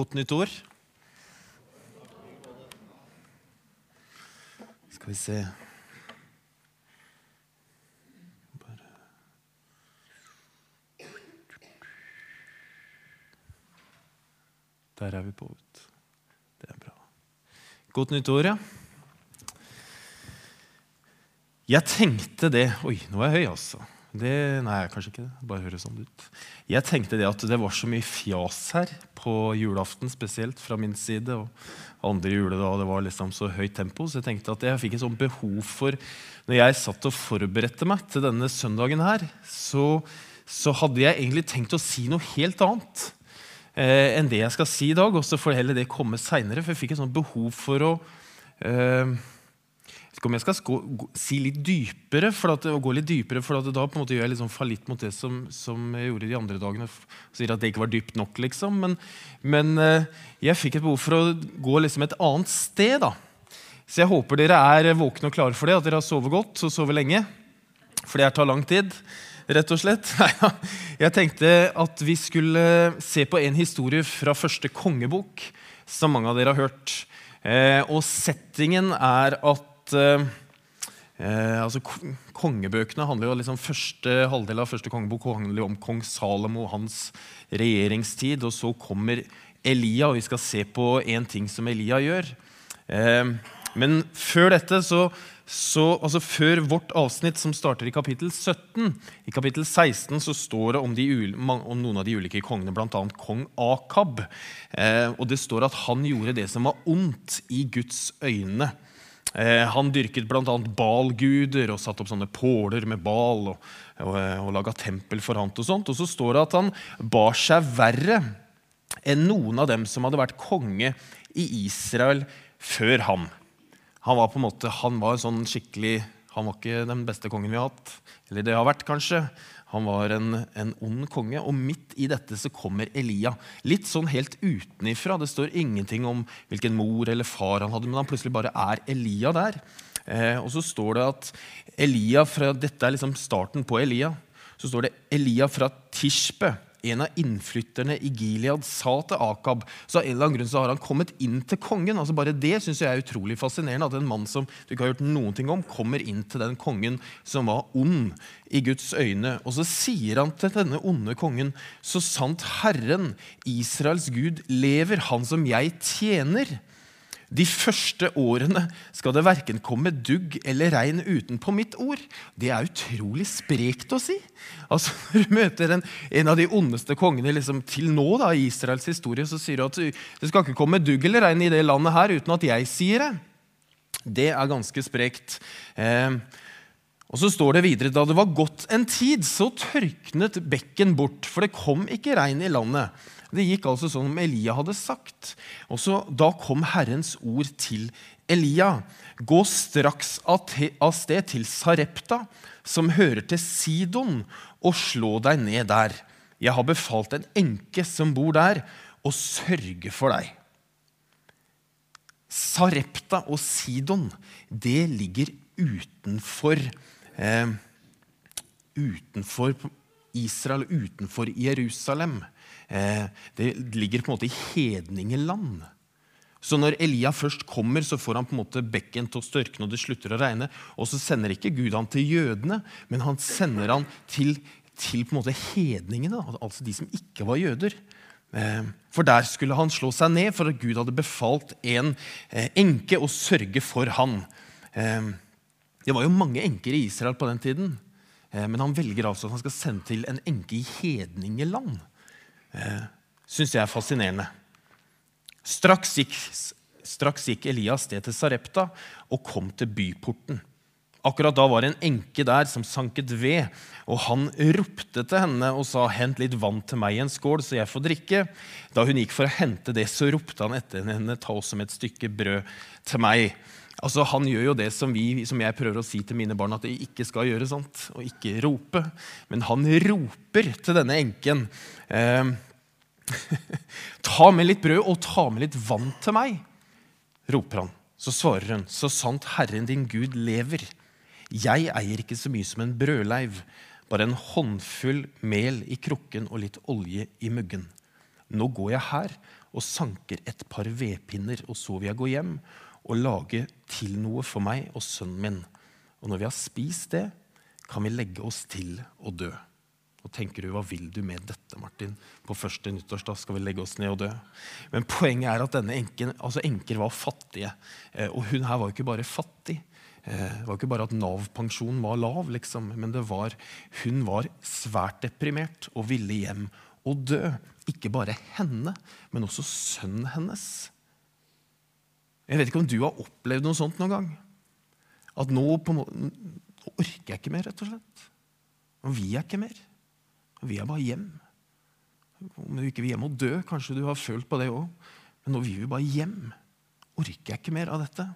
Godt nytt år. Skal vi se Bare Der er vi på. vet. Det er bra. Godt nytt år, ja. Jeg tenkte det Oi, nå er jeg høy, altså. Det, nei, kanskje ikke det. Bare høres sånn ut. Jeg tenkte det at det var så mye fjas her på julaften, spesielt fra min side. Og andre juledag det var liksom så høyt tempo, så jeg tenkte at jeg fikk et sånt behov for Når jeg satt og forberedte meg til denne søndagen her, så, så hadde jeg egentlig tenkt å si noe helt annet eh, enn det jeg skal si i dag. Og så får heller det komme seinere, for jeg fikk et sånt behov for å eh, ikke om jeg skal gå, si litt dypere, for at, gå litt dypere, for da på en måte gjør jeg liksom fallitt mot det som, som, jeg gjorde de andre dagene. Sier at det ikke var dypt nok, liksom. Men, men eh, jeg fikk et behov for å gå liksom et annet sted. da. Så jeg håper dere er våkne og klare for det, at dere har sovet godt og sovet lenge. For det tar lang tid, rett og slett. Jeg tenkte at vi skulle se på en historie fra første kongebok, som mange av dere har hørt. Eh, og settingen er at eh, altså, Kongebøkene handler jo liksom Første halvdel av første kongebok handler jo om kong Salomo og hans regjeringstid. Og så kommer Elia, og vi skal se på én ting som Elia gjør. Eh, men før dette så, så, altså Før vårt avsnitt, som starter i kapittel 17, i kapittel 16 så står det om, de, om noen av de ulike kongene, bl.a. kong Akab. Eh, og det står at han gjorde det som var ondt i Guds øyne. Eh, han dyrket bl.a. balguder og satte opp sånne påler med bal og, og, og laga tempel for han og sånt. Og så står det at han bar seg verre enn noen av dem som hadde vært konge i Israel før ham. Han var på en måte, han var sånn skikkelig, han var ikke den beste kongen vi har hatt. Eller det har vært, kanskje. Han var en, en ond konge, og midt i dette så kommer Elia. Litt sånn helt utenifra. Det står ingenting om hvilken mor eller far han hadde, men han plutselig bare er Elia der. Eh, og så står det at Elia fra, Dette er liksom starten på Elia. Så står det Elia fra Tishbe en av innflytterne i Gilead sa til Akab så av en eller annen grunn så har han kommet inn til kongen. altså Bare det synes jeg er utrolig fascinerende. At en mann som du ikke har gjort noen ting om, kommer inn til den kongen som var ond i Guds øyne. Og så sier han til denne onde kongen, så sant Herren, Israels Gud, lever, han som jeg tjener. De første årene skal det verken komme dugg eller regn utenpå mitt ord. Det er utrolig sprekt å si. Altså, Når du møter en, en av de ondeste kongene liksom, til nå da, i Israels historie, så sier du at det skal ikke komme dugg eller regn i det landet her uten at jeg sier det. Det er ganske sprekt. Eh, og så står det videre da det var gått en tid, så tørknet bekken bort, for det kom ikke regn i landet. Det gikk altså sånn som Elia hadde sagt. Og så Da kom Herrens ord til Elia. Gå straks av sted til Sarepta, som hører til Sidon, og slå deg ned der. Jeg har befalt en enke som bor der, å sørge for deg. Sarepta og Sidon, det ligger utenfor eh, Utenfor Israel, utenfor Jerusalem. Eh, det ligger på en måte i hedningeland. Så når Elia først kommer, så får han på en måte bekken til å størkne, og det slutter å regne. Og så sender ikke Gud han til jødene, men han sender han til, til på en måte hedningene, altså de som ikke var jøder. Eh, for der skulle han slå seg ned, for at Gud hadde befalt en eh, enke å sørge for han. Det var jo mange enker i Israel på den tiden, men han velger altså at han skal sende til en enke i hedningeland eh, syns jeg er fascinerende. Straks gikk, straks gikk Elias sted til Sarepta og kom til byporten. Akkurat da var det en enke der som sanket ved, og han ropte til henne og sa, 'Hent litt vann til meg i en skål, så jeg får drikke.' Da hun gikk for å hente det, så ropte han etter henne, 'Ta også med et stykke brød til meg.' Altså, Han gjør jo det som, vi, som jeg prøver å si til mine barn at de ikke skal gjøre. sant? Og ikke rope. Men han roper til denne enken. Eh, ta med litt brød og ta med litt vann til meg, roper han. Så svarer hun, så sant Herren din Gud lever. Jeg eier ikke så mye som en brødleiv, bare en håndfull mel i krukken og litt olje i muggen. Nå går jeg her og sanker et par vedpinner, og så vil jeg gå hjem og lage til noe for meg og sønnen min. Og når vi har spist det, kan vi legge oss til å dø. Og tenker du, Hva vil du med dette, Martin? På første nyttårsdag skal vi legge oss ned og dø. Men poenget er at denne enken, altså enker var fattige. Eh, og hun her var jo ikke bare fattig. Eh, det var ikke bare at Nav-pensjonen var lav, liksom, men var, hun var svært deprimert og ville hjem og dø. Ikke bare henne, men også sønnen hennes. Jeg vet ikke om du har opplevd noe sånt noen gang. At nå, på, nå orker jeg ikke mer, rett og slett. Nå vil jeg ikke mer. Vi er bare hjem. Om du ikke vil hjem og dø, kanskje du har følt på det òg. Men nå vil vi bare hjem. Orker jeg ikke mer av dette?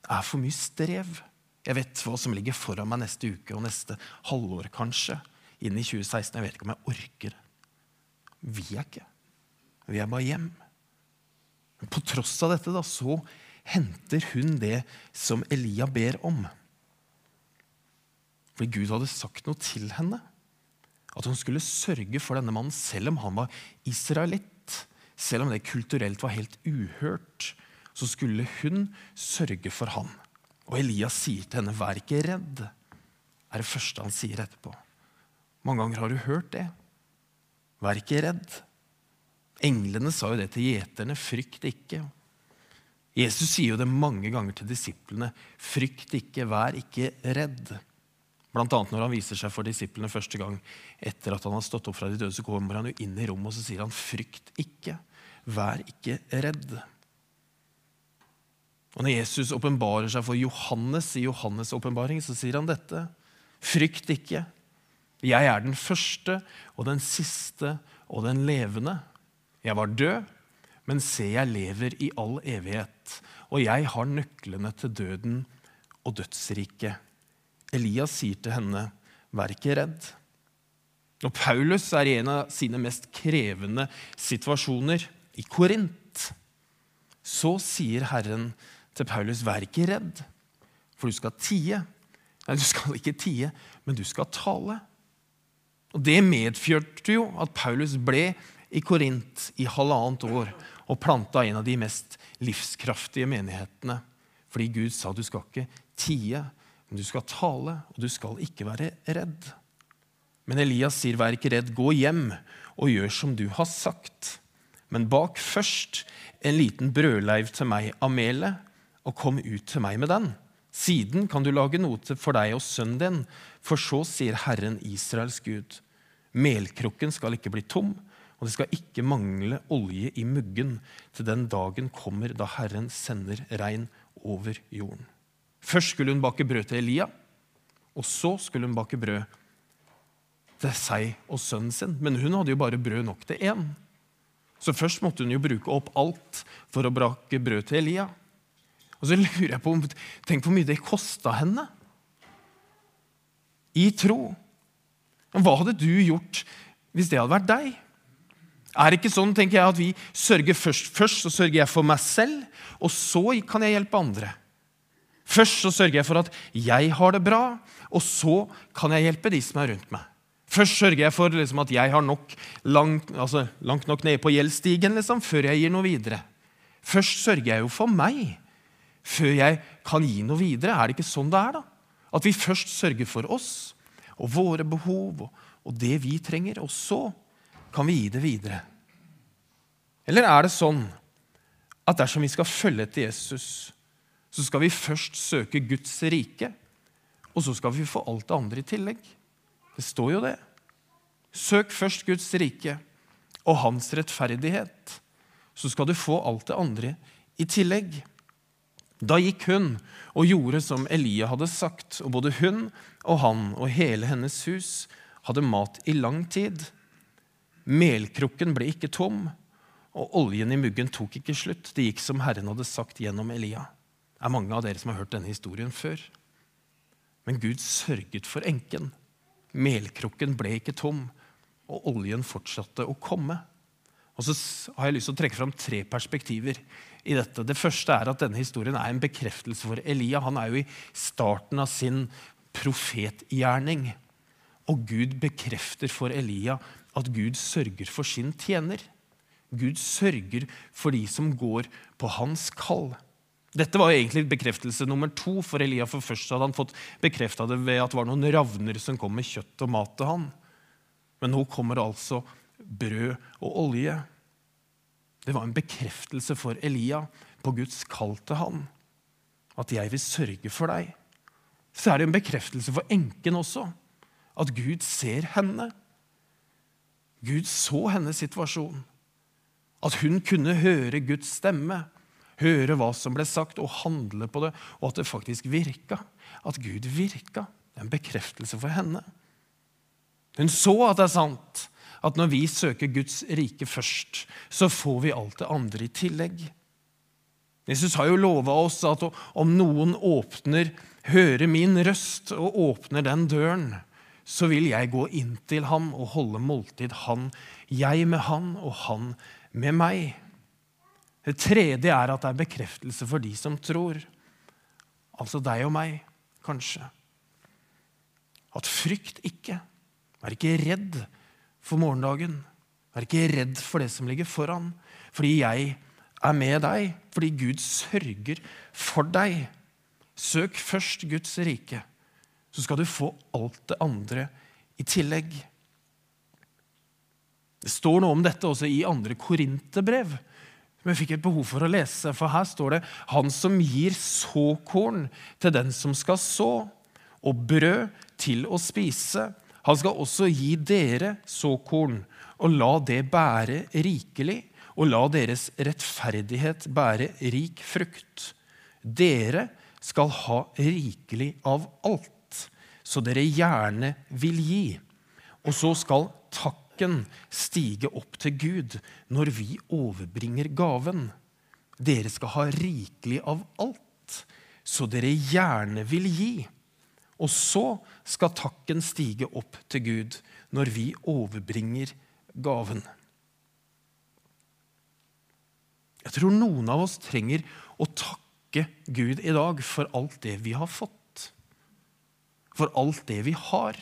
Det er for mye strev. Jeg vet hva som ligger foran meg neste uke og neste halvår, kanskje. Inn i 2016. Jeg vet ikke om jeg orker. det. Vi er ikke. Vi er bare hjem. Men på tross av dette da, så henter hun det som Elia ber om. Fordi Gud hadde sagt noe til henne. At hun skulle sørge for denne mannen selv om han var israelitt. Selv om det kulturelt var helt uhørt, så skulle hun sørge for ham. Og Elias sier til henne, 'Vær ikke redd', er det første han sier etterpå. Mange ganger har du hørt det. Vær ikke redd. Englene sa jo det til gjeterne. Frykt ikke. Jesus sier jo det mange ganger til disiplene. Frykt ikke, vær ikke redd. Blant annet når han viser seg for disiplene første gang etter at han har stått opp fra de døde, så kommer han jo inn i rommet og så sier han, 'Frykt ikke. Vær ikke redd'. Og Når Jesus åpenbarer seg for Johannes i Johannes' åpenbaring, så sier han dette. Frykt ikke. Jeg er den første og den siste og den levende. Jeg var død, men se, jeg lever i all evighet. Og jeg har nøklene til døden og dødsriket. Elias sier til henne, 'Vær ikke redd'. Og Paulus er i en av sine mest krevende situasjoner, i Korint. Så sier Herren til Paulus, 'Vær ikke redd, for du skal tie.' Nei, du skal ikke tie, men du skal tale. Og Det medførte jo at Paulus ble i Korint i halvannet år og planta en av de mest livskraftige menighetene. Fordi Gud sa du skal ikke tie, men du skal tale, og du skal ikke være redd. Men Elias sier, 'Vær ikke redd, gå hjem og gjør som du har sagt.' Men bak først en liten brødleiv til meg av melet, og kom ut til meg med den. Siden kan du lage noe for deg og sønnen din, for så sier Herren Israels Gud. Melkrukken skal ikke bli tom, og det skal ikke mangle olje i muggen til den dagen kommer da Herren sender regn over jorden. Først skulle hun bake brød til Elia, og så skulle hun bake brød til seg og sønnen sin. Men hun hadde jo bare brød nok til én. Så først måtte hun jo bruke opp alt for å bake brød til Elia. Og så lurer jeg på, Tenk hvor mye det kosta henne. I tro. Hva hadde du gjort hvis det hadde vært deg? Er det ikke sånn tenker jeg, at vi sørger først, først så sørger jeg for meg selv, og så kan jeg hjelpe andre? Først så sørger jeg for at jeg har det bra, og så kan jeg hjelpe de som er rundt meg. Først sørger jeg for liksom, at jeg har nok langt, altså, langt nok nede på gjeldsstigen liksom, før jeg gir noe videre. Først sørger jeg jo for meg før jeg kan gi noe videre. Er det ikke sånn det er? da? At vi først sørger for oss og våre behov og, og det vi trenger, og så kan vi gi det videre. Eller er det sånn at dersom vi skal følge etter Jesus, så skal vi først søke Guds rike, og så skal vi få alt det andre i tillegg. Det står jo det. Søk først Guds rike og hans rettferdighet, så skal du få alt det andre i tillegg. Da gikk hun og gjorde som Elia hadde sagt, og både hun og han og hele hennes hus hadde mat i lang tid. Melkrukken ble ikke tom, og oljen i muggen tok ikke slutt. Det gikk som Herren hadde sagt gjennom Elia Det er mange av dere som har hørt denne historien før. Men Gud sørget for enken. Melkrukken ble ikke tom, og oljen fortsatte å komme. Og så har jeg lyst til å trekke fram tre perspektiver i dette. Det første er at denne historien er en bekreftelse for Elia. Han er jo i starten av sin profetgjerning. Og Gud bekrefter for Elia at Gud sørger for sin tjener. Gud sørger for de som går på hans kall. Dette var egentlig bekreftelse nummer to for Elia. For først hadde han fått bekrefta det ved at det var noen ravner som kom med kjøtt og mat til han. Men nå kommer det altså brød og olje. Det var en bekreftelse for Elia på Guds kall til han. At 'jeg vil sørge for deg'. Så er det en bekreftelse for enken også. At Gud ser henne. Gud så hennes situasjon. At hun kunne høre Guds stemme, høre hva som ble sagt, og handle på det, og at det faktisk virka. At Gud virka. Det er en bekreftelse for henne. Hun så at det er sant, at når vi søker Guds rike først, så får vi alt det andre i tillegg. Jesus har jo lova oss at om noen åpner, hører min røst og åpner den døren, så vil jeg gå inn til ham og holde måltid, han, jeg med han og han med meg. Det tredje er at det er bekreftelse for de som tror. Altså deg og meg, kanskje. At frykt ikke. Vær ikke redd for morgendagen. Vær ikke redd for det som ligger foran. Fordi jeg er med deg. Fordi Gud sørger for deg. Søk først Guds rike så skal du få alt det andre i tillegg. Det står noe om dette også i andre korinterbrev, som jeg fikk et behov for å lese. For her står det 'Han som gir såkorn til den som skal så, og brød til å spise'. Han skal også gi dere såkorn, og la det bære rikelig, og la deres rettferdighet bære rik frukt. Dere skal ha rikelig av alt så dere gjerne vil gi. Og så skal takken stige opp til Gud når vi overbringer gaven. Dere skal ha rikelig av alt, så dere gjerne vil gi. Og så skal takken stige opp til Gud når vi overbringer gaven. Jeg tror noen av oss trenger å takke Gud i dag for alt det vi har fått for alt det vi har,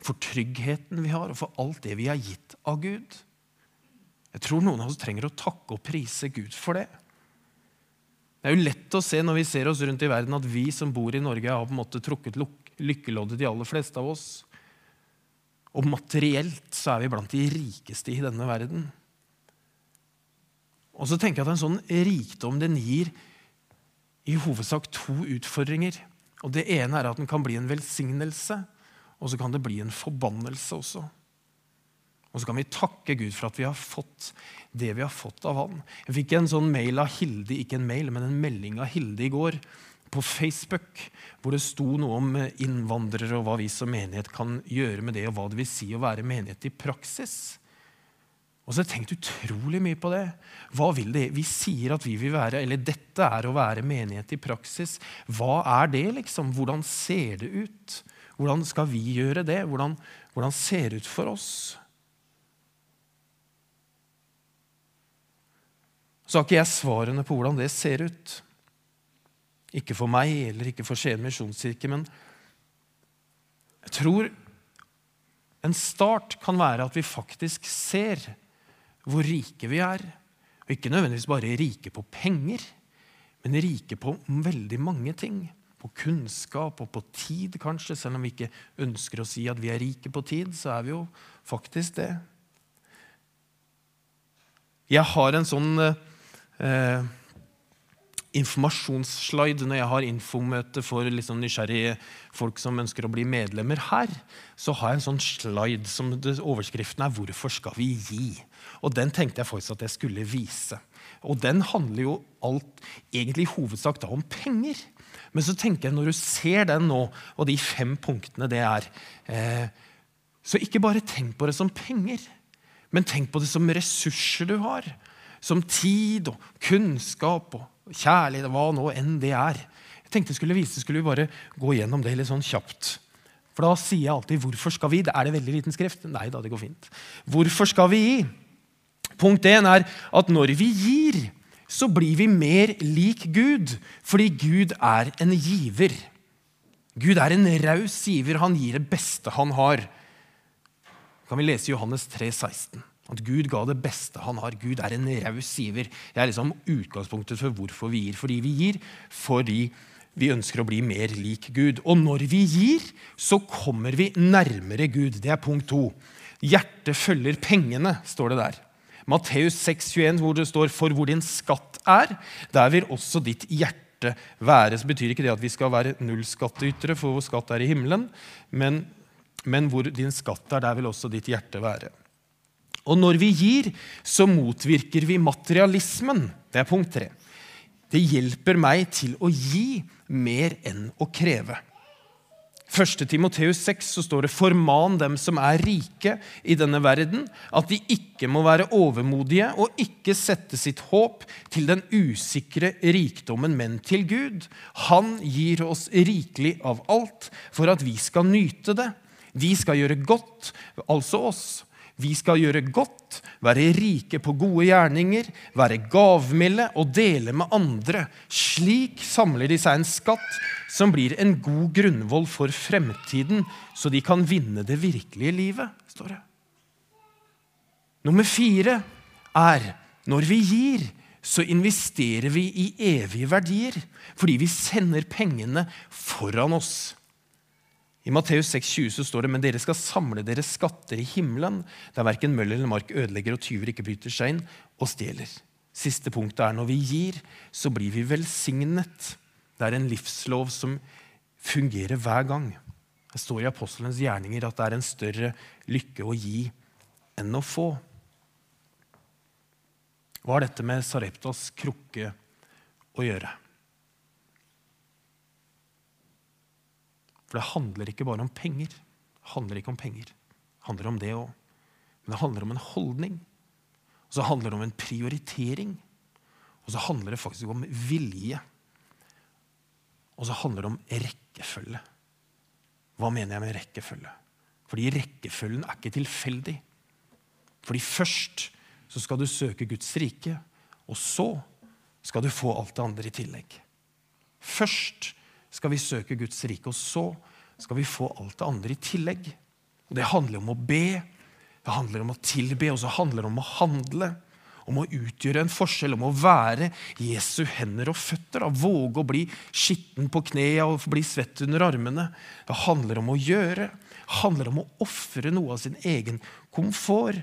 for tryggheten vi har, og for alt det vi er gitt av Gud. Jeg tror noen av oss trenger å takke og prise Gud for det. Det er jo lett å se når vi ser oss rundt i verden, at vi som bor i Norge, har på en måte trukket lykkeloddet, de aller fleste av oss. Og materielt så er vi blant de rikeste i denne verden. Og så tenker jeg at en sånn rikdom den gir i hovedsak to utfordringer. Og Det ene er at den kan bli en velsignelse, og så kan det bli en forbannelse også. Og så kan vi takke Gud for at vi har fått det vi har fått av Han. Jeg fikk en sånn mail av Hilde, ikke en mail, men en melding av Hilde i går på Facebook, hvor det sto noe om innvandrere og hva vi som menighet kan gjøre med det, og hva det vil si å være menighet i praksis. Og så har jeg tenkt utrolig mye på det. Hva vil det? Vi sier at vi vil være, eller dette er å være menighet i praksis. Hva er det, liksom? Hvordan ser det ut? Hvordan skal vi gjøre det? Hvordan, hvordan ser det ut for oss? Så har ikke jeg svarene på hvordan det ser ut. Ikke for meg eller ikke for Skien misjonskirke, men jeg tror en start kan være at vi faktisk ser hvor rike vi er. Og ikke nødvendigvis bare rike på penger, men rike på veldig mange ting. På kunnskap og på tid, kanskje. Selv om vi ikke ønsker å si at vi er rike på tid, så er vi jo faktisk det. Jeg har en sånn eh, informasjonsslide når jeg har infomøte for liksom nysgjerrige folk som ønsker å bli medlemmer her. Så har jeg en sånn slide som overskriften er 'Hvorfor skal vi gi?' Og Den tenkte jeg faktisk at jeg skulle vise. Og Den handler jo alt, egentlig i hovedsak da om penger. Men så tenker jeg når du ser den nå, og de fem punktene det er eh, Så ikke bare tenk på det som penger, men tenk på det som ressurser du har. Som tid og kunnskap og kjærlighet, hva nå enn det er. Jeg tenkte skulle vise, skulle vi bare gå gjennom det litt sånn kjapt. For da sier jeg alltid 'hvorfor skal vi?' Er det veldig liten skrift? Nei da, det går fint. Hvorfor skal vi gi? Punkt én er at når vi gir, så blir vi mer lik Gud, fordi Gud er en giver. Gud er en raus giver. Han gir det beste han har. Kan vi lese Johannes 3, 16. At Gud ga det beste han har. Gud er en raus giver. Det er liksom utgangspunktet for hvorfor vi gir. Fordi vi gir fordi vi ønsker å bli mer lik Gud. Og når vi gir, så kommer vi nærmere Gud. Det er punkt to. Hjertet følger pengene, står det der. Matteus 6,21, hvor det står 'For hvor din skatt er, der vil også ditt hjerte være'. Så betyr ikke det at vi skal være nullskattytere, for vår skatt er i himmelen. Men, men hvor din skatt er, der vil også ditt hjerte være. Og når vi gir, så motvirker vi materialismen. Det er punkt tre. Det hjelper meg til å gi mer enn å kreve. 1. Timoteus 6 så står det 'forman dem som er rike i denne verden', at de ikke må være overmodige og ikke sette sitt håp til den usikre rikdommen, men til Gud. Han gir oss rikelig av alt for at vi skal nyte det. Vi skal gjøre godt, altså oss. Vi skal gjøre godt, være rike på gode gjerninger, være gavmilde og dele med andre. Slik samler de seg en skatt som blir en god grunnvoll for fremtiden, så de kan vinne det virkelige livet, står det. Nummer fire er når vi gir, så investerer vi i evige verdier fordi vi sender pengene foran oss. I Matteus 6,20 så står det men dere skal samle dere skatter i himmelen, der verken møll eller mark ødelegger og tyver ikke bryter seg inn og stjeler. Siste punktet er når vi gir, så blir vi velsignet. Det er en livslov som fungerer hver gang. Det står i apostelens gjerninger at det er en større lykke å gi enn å få. Hva har dette med Sareptas krukke å gjøre? For det handler ikke bare om penger. Det handler ikke om penger. Det handler om det òg. Men det handler om en holdning. Og så handler det om en prioritering. Og så handler det faktisk om vilje. Og så handler det om rekkefølge. Hva mener jeg med rekkefølge? Fordi rekkefølgen er ikke tilfeldig. Fordi først så skal du søke Guds rike, og så skal du få alt det andre i tillegg. Først skal vi søke Guds rike, og så skal vi få alt det andre i tillegg. Og Det handler om å be, det handler om å tilbe, og så handler det om å handle. Om å utgjøre en forskjell, om å være Jesu hender og føtter. Da. Våge å bli skitten på knærne og bli svett under armene. Det handler om å gjøre. Det handler om å ofre noe av sin egen komfort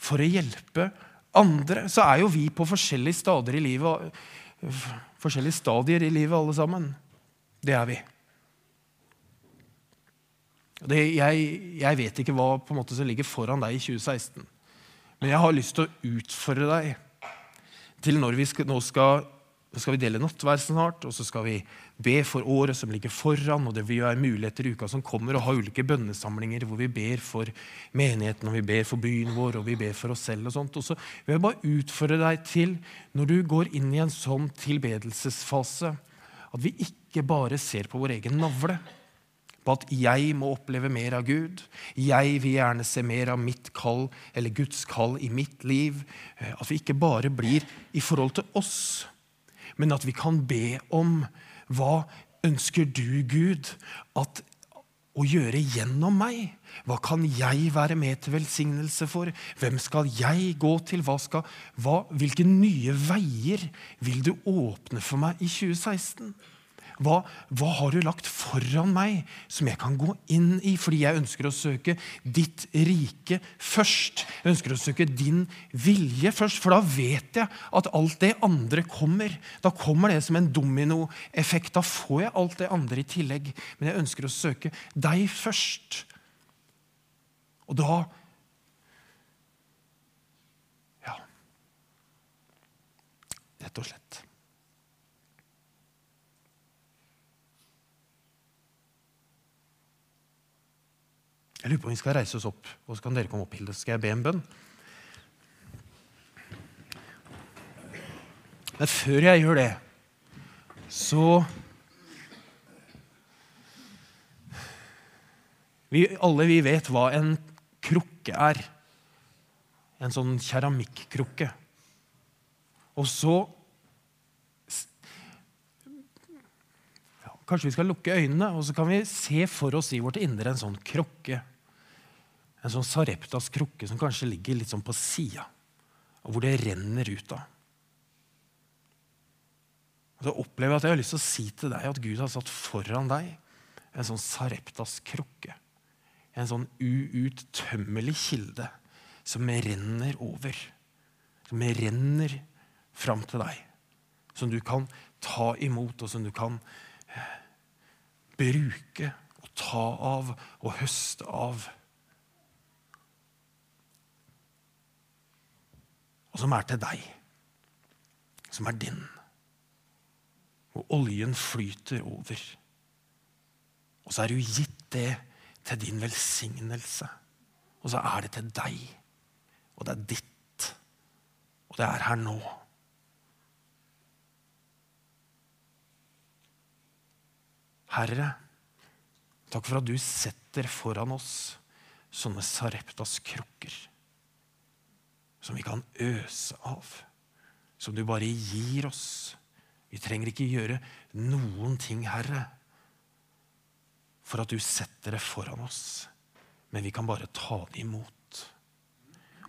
for å hjelpe andre. Så er jo vi på forskjellige stadier i livet, forskjellige stadier i livet alle sammen. Det er vi. Det, jeg, jeg, vet ikke hva måte, som ligger foran deg i 2016. Men jeg har lyst til å utfordre deg til når vi skal, nå skal, skal vi dele nattvær snart, og så skal vi be for året som ligger foran, og det vil være muligheter i uka som kommer, og ha ulike bønnesamlinger hvor vi ber for menigheten, og vi ber for byen vår, og vi ber for oss selv. og sånt. Og så vil jeg bare utfordre deg til, når du går inn i en sånn tilbedelsesfase, at vi ikke bare ser på vår egen navle. På at jeg må oppleve mer av Gud. Jeg vil gjerne se mer av mitt kall, eller Guds kall, i mitt liv. Eh, at vi ikke bare blir i forhold til oss, men at vi kan be om hva ønsker du, Gud, at å gjøre gjennom meg? Hva kan jeg være med til velsignelse for? Hvem skal jeg gå til? Hva skal, hva, hvilke nye veier vil du åpne for meg i 2016? Hva, hva, har du lagt foran meg som jeg kan gå inn i? Fordi jeg ønsker å søke ditt rike først. Jeg ønsker å søke din vilje først, for da vet jeg at alt det andre kommer. Da kommer det som en dominoeffekt. Da får jeg alt det andre i tillegg. Men jeg ønsker å søke deg først. Og da Ja. Rett og slett. Jeg lurer på om vi skal reise oss opp, og så kan dere komme opp, Hilde. Skal jeg be en bønn? Men før jeg gjør det, så vi, Alle vi vet hva en krukke er. En sånn keramikkrukke. Og så ja, Kanskje vi skal lukke øynene, og så kan vi se for oss i vårt indre en sånn krukke En sånn Sareptas krukke som kanskje ligger litt sånn på sida, og hvor det renner ut av. Og så opplever jeg at jeg har lyst til å si til deg at Gud har satt foran deg en sånn Sareptas krukke. En sånn uuttømmelig kilde som renner over. Som renner fram til deg. Som du kan ta imot, og som du kan eh, bruke og ta av og høste av. Og som er til deg. Som er din. Og oljen flyter over. Og så er du gitt det til din velsignelse. Og så er det til deg. Og det er ditt. Og det er her nå. Herre, takk for at du setter foran oss sånne Sareptas krukker som vi kan øse av, som du bare gir oss. Vi trenger ikke gjøre noen ting, Herre, for at du setter det foran oss. Men vi kan bare ta det imot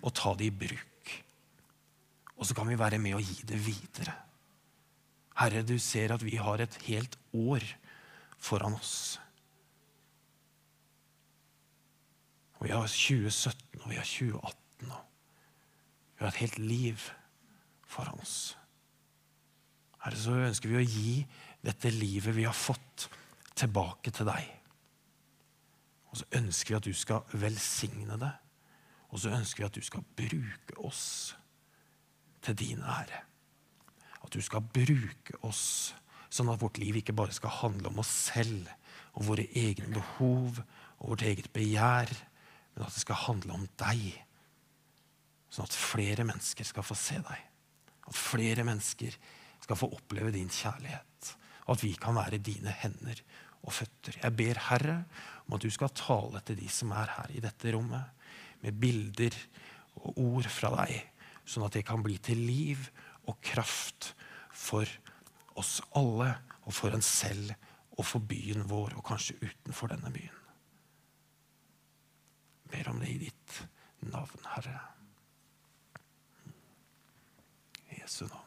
og ta det i bruk. Og så kan vi være med og gi det videre. Herre, du ser at vi har et helt år foran oss. Og vi har 2017, og vi har 2018. Og vi har et helt liv foran oss. Herre, så ønsker vi å gi dette livet vi har fått, tilbake til deg. Og så ønsker vi at du skal velsigne det. Og så ønsker vi at du skal bruke oss til din ære. At du skal bruke oss Sånn at vårt liv ikke bare skal handle om oss selv og våre egne behov og vårt eget begjær, men at det skal handle om deg. Sånn at flere mennesker skal få se deg. At flere mennesker skal få oppleve din kjærlighet. Og at vi kan være dine hender og føtter. Jeg ber Herre om at du skal tale til de som er her i dette rommet, med bilder og ord fra deg, sånn at det kan bli til liv og kraft for oss alle og for en selv og for byen vår, og kanskje utenfor denne byen. Jeg ber om det i ditt navn, Herre. I Jesu navn.